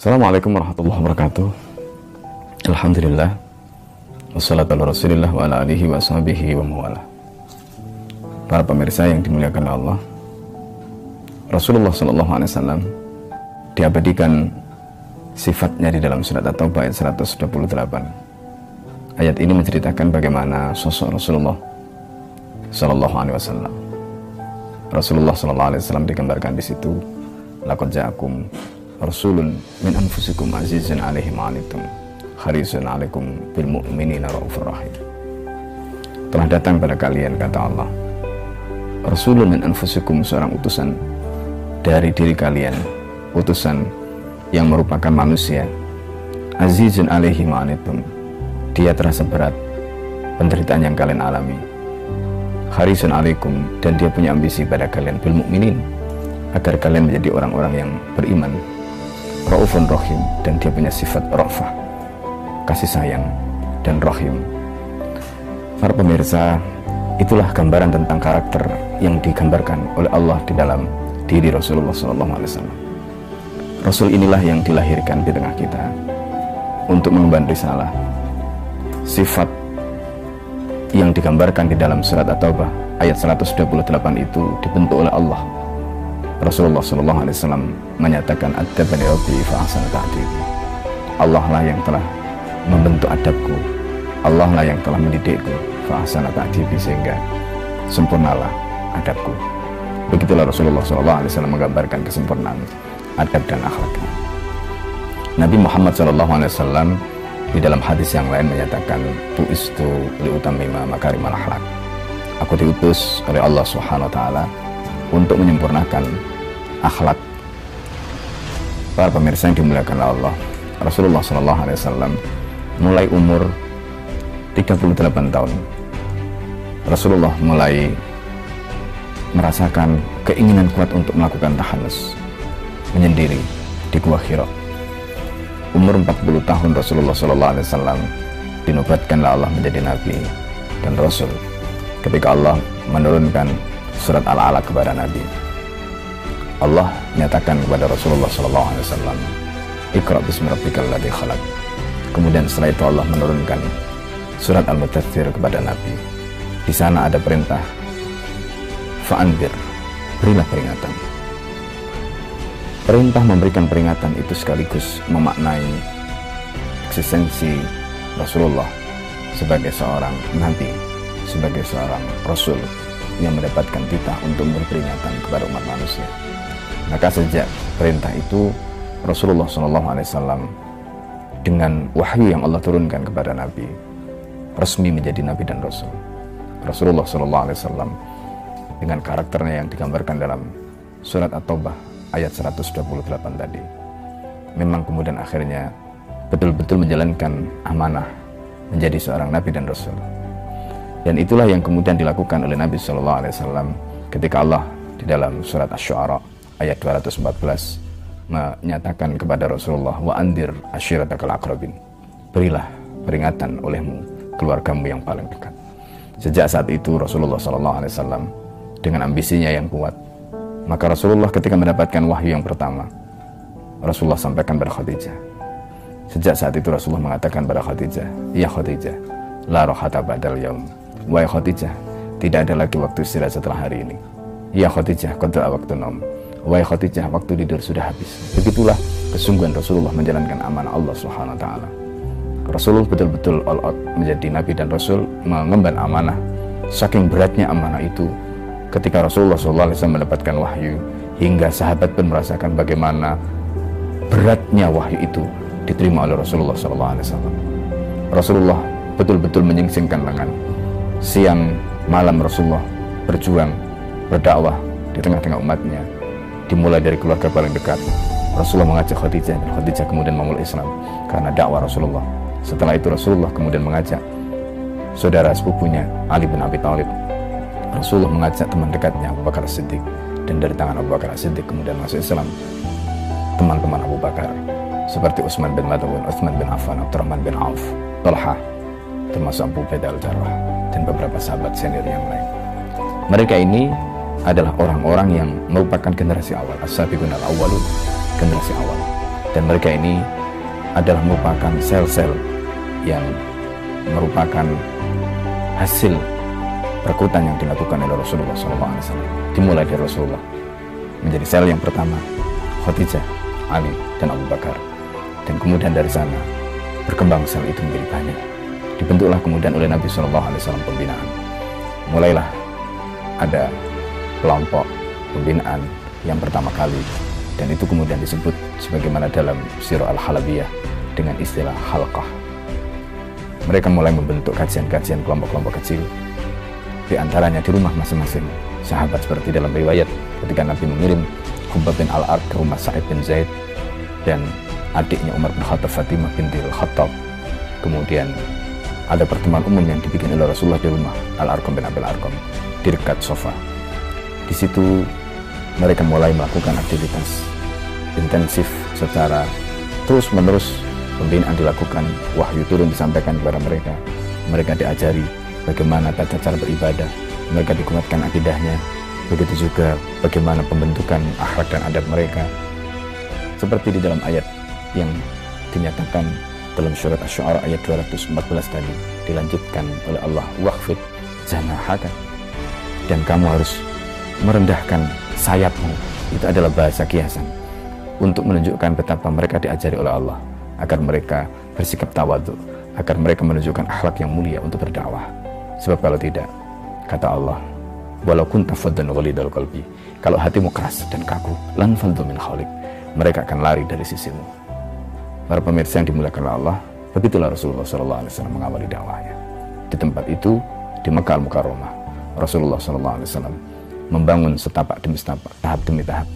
Assalamualaikum warahmatullahi wabarakatuh. Alhamdulillah. Wassalatu ala rasulillah wa ala alihi wa sahbihi wa mawala Para pemirsa yang dimuliakan Allah Rasulullah Wasallam diabadikan sifatnya di dalam surat At-Taubah ayat 128 Ayat ini menceritakan bagaimana sosok Rasulullah Sallallahu Alaihi Wasallam. Rasulullah Sallallahu Alaihi Wasallam digambarkan di situ Laqad ja'akum rasulun min anfusikum azizun alaihi ma'anitum harisun alaikum bil mu'minina raufur rahim. Telah datang pada kalian kata Allah rasulun min anfusikum seorang utusan dari diri kalian utusan yang merupakan manusia azizun alaihi ma'anitum dia terasa berat penderitaan yang kalian alami. Harisun alaikum dan dia punya ambisi pada kalian bil mu'minin agar kalian menjadi orang-orang yang beriman Raufun Rohim dan dia punya sifat rofah kasih sayang dan rohim para pemirsa itulah gambaran tentang karakter yang digambarkan oleh Allah di dalam diri Rasulullah SAW Rasul inilah yang dilahirkan di tengah kita untuk mengemban risalah sifat yang digambarkan di dalam surat At-Taubah ayat 128 itu dibentuk oleh Allah Rasulullah Shallallahu Alaihi Wasallam menyatakan adabani rabbi fa ta'dibi Allah lah yang telah membentuk adabku. Allah lah yang telah mendidikku. Fa ta'dibi sehingga sempurnalah adabku. Begitulah Rasulullah Shallallahu Alaihi Wasallam menggambarkan kesempurnaan adab dan akhlaknya Nabi Muhammad Shallallahu Alaihi Wasallam di dalam hadis yang lain menyatakan tu istu li utamima makarimal akhlak. Aku diutus oleh Allah Subhanahu wa taala untuk menyempurnakan akhlak para pemirsa yang dimuliakan Allah. Rasulullah Shallallahu Alaihi Wasallam mulai umur 38 tahun. Rasulullah mulai merasakan keinginan kuat untuk melakukan tahanus menyendiri di Gua Hira. Umur 40 tahun Rasulullah Shallallahu Alaihi Wasallam dinobatkanlah Allah menjadi Nabi dan Rasul. Ketika Allah menurunkan surat Al-Alaq kepada Nabi. Allah nyatakan kepada Rasulullah Wasallam, Iqra bismi rabbikal ladzi khalaq. Kemudian setelah itu Allah menurunkan surat Al-Mudaththir kepada Nabi. Di sana ada perintah fa'anbir, berilah peringatan. Perintah memberikan peringatan itu sekaligus memaknai eksistensi Rasulullah sebagai seorang nabi, sebagai seorang rasul yang mendapatkan titah untuk berperingatan kepada umat manusia. Maka sejak perintah itu Rasulullah SAW dengan wahyu yang Allah turunkan kepada Nabi resmi menjadi Nabi dan Rasul. Rasulullah SAW dengan karakternya yang digambarkan dalam surat At-Taubah ayat 128 tadi memang kemudian akhirnya betul-betul menjalankan amanah menjadi seorang Nabi dan Rasul. Dan itulah yang kemudian dilakukan oleh Nabi Shallallahu Alaihi Wasallam ketika Allah di dalam surat Asy-Syu'ara ayat 214 menyatakan kepada Rasulullah wa andir ashiratakal akrabin berilah peringatan olehmu keluargamu yang paling dekat. Sejak saat itu Rasulullah Shallallahu Alaihi Wasallam dengan ambisinya yang kuat. Maka Rasulullah ketika mendapatkan wahyu yang pertama Rasulullah sampaikan pada Khadijah. Sejak saat itu Rasulullah mengatakan pada Khadijah ya Khadijah la rohata badal yaum Wahai Khadijah, tidak ada lagi waktu istirahat setelah hari ini. Ya Khadijah, kodra waktu nom. Wahai Khadijah, waktu tidur sudah habis. Begitulah kesungguhan Rasulullah menjalankan amanah Allah Subhanahu wa taala. Rasulullah betul-betul all out menjadi nabi dan rasul mengemban amanah. Saking beratnya amanah itu ketika Rasulullah SAW mendapatkan wahyu hingga sahabat pun merasakan bagaimana beratnya wahyu itu diterima oleh Rasulullah SAW. Rasulullah betul-betul menyingsingkan lengan siang malam Rasulullah berjuang berdakwah di tengah-tengah umatnya. Dimulai dari keluarga paling dekat. Rasulullah mengajak Khadijah dan Khadijah kemudian memulai Islam karena dakwah Rasulullah. Setelah itu Rasulullah kemudian mengajak saudara sepupunya Ali bin Abi Thalib. Rasulullah mengajak teman dekatnya Abu Bakar Siddiq dan dari tangan Abu Bakar Siddiq kemudian masuk Islam. Teman-teman Abu Bakar seperti Utsman bin Madawun, Utsman bin Affan, Abdurrahman bin Auf, Talha termasuk Abu Bedal Jarrah dan beberapa sahabat senior yang lain. Mereka ini adalah orang-orang yang merupakan generasi awal, as-sabiqun al-awwalun, generasi awal. dan mereka ini adalah merupakan sel-sel yang merupakan hasil perkutan yang dilakukan oleh Rasulullah SAW dimulai dari Rasulullah menjadi sel yang pertama Khadijah, Ali, dan Abu Bakar dan kemudian dari sana berkembang sel itu menjadi banyak dibentuklah kemudian oleh Nabi SAW pembinaan. Mulailah ada kelompok pembinaan yang pertama kali dan itu kemudian disebut sebagaimana dalam Sirah Al-Halabiyah dengan istilah halqah. Mereka mulai membentuk kajian-kajian kelompok-kelompok kecil. Di antaranya di rumah masing-masing sahabat seperti dalam riwayat ketika Nabi mengirim Hubab bin Al-Ard ke rumah Sa'id bin Zaid dan adiknya Umar bin Khattab Fatimah binti Al-Khattab. Kemudian ada pertemuan umum yang dibikin oleh Rasulullah di rumah Al-Arqam bin Abil Arqam di dekat sofa di situ mereka mulai melakukan aktivitas intensif secara terus-menerus pembinaan dilakukan, wahyu turun disampaikan kepada mereka. Mereka diajari bagaimana tata cara beribadah, mereka dikuatkan akidahnya, begitu juga bagaimana pembentukan akhlak dan adab mereka. Seperti di dalam ayat yang dinyatakan dalam surat Asy-Syu'ara ayat 214 tadi dilanjutkan oleh Allah waqfid janahaka dan kamu harus merendahkan sayapmu. Itu adalah bahasa kiasan. Untuk menunjukkan betapa mereka diajari oleh Allah. Agar mereka bersikap tawadhu. Agar mereka menunjukkan akhlak yang mulia untuk berdakwah. Sebab kalau tidak kata Allah walau kunta faddan ghalidal qalbi kalau hatimu keras dan kaku lan min khalik mereka akan lari dari sisimu para pemirsa yang dimuliakan Allah begitulah Rasulullah SAW mengawali dakwahnya di tempat itu di Mekah Al-Mukarramah Rasulullah SAW membangun setapak demi setapak, tahap demi tahap.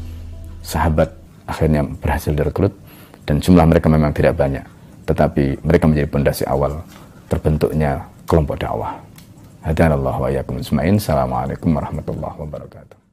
Sahabat akhirnya berhasil direkrut dan jumlah mereka memang tidak banyak, tetapi mereka menjadi pondasi awal terbentuknya kelompok dakwah. Hadanallahu wa iyyakum Assalamualaikum warahmatullahi wabarakatuh.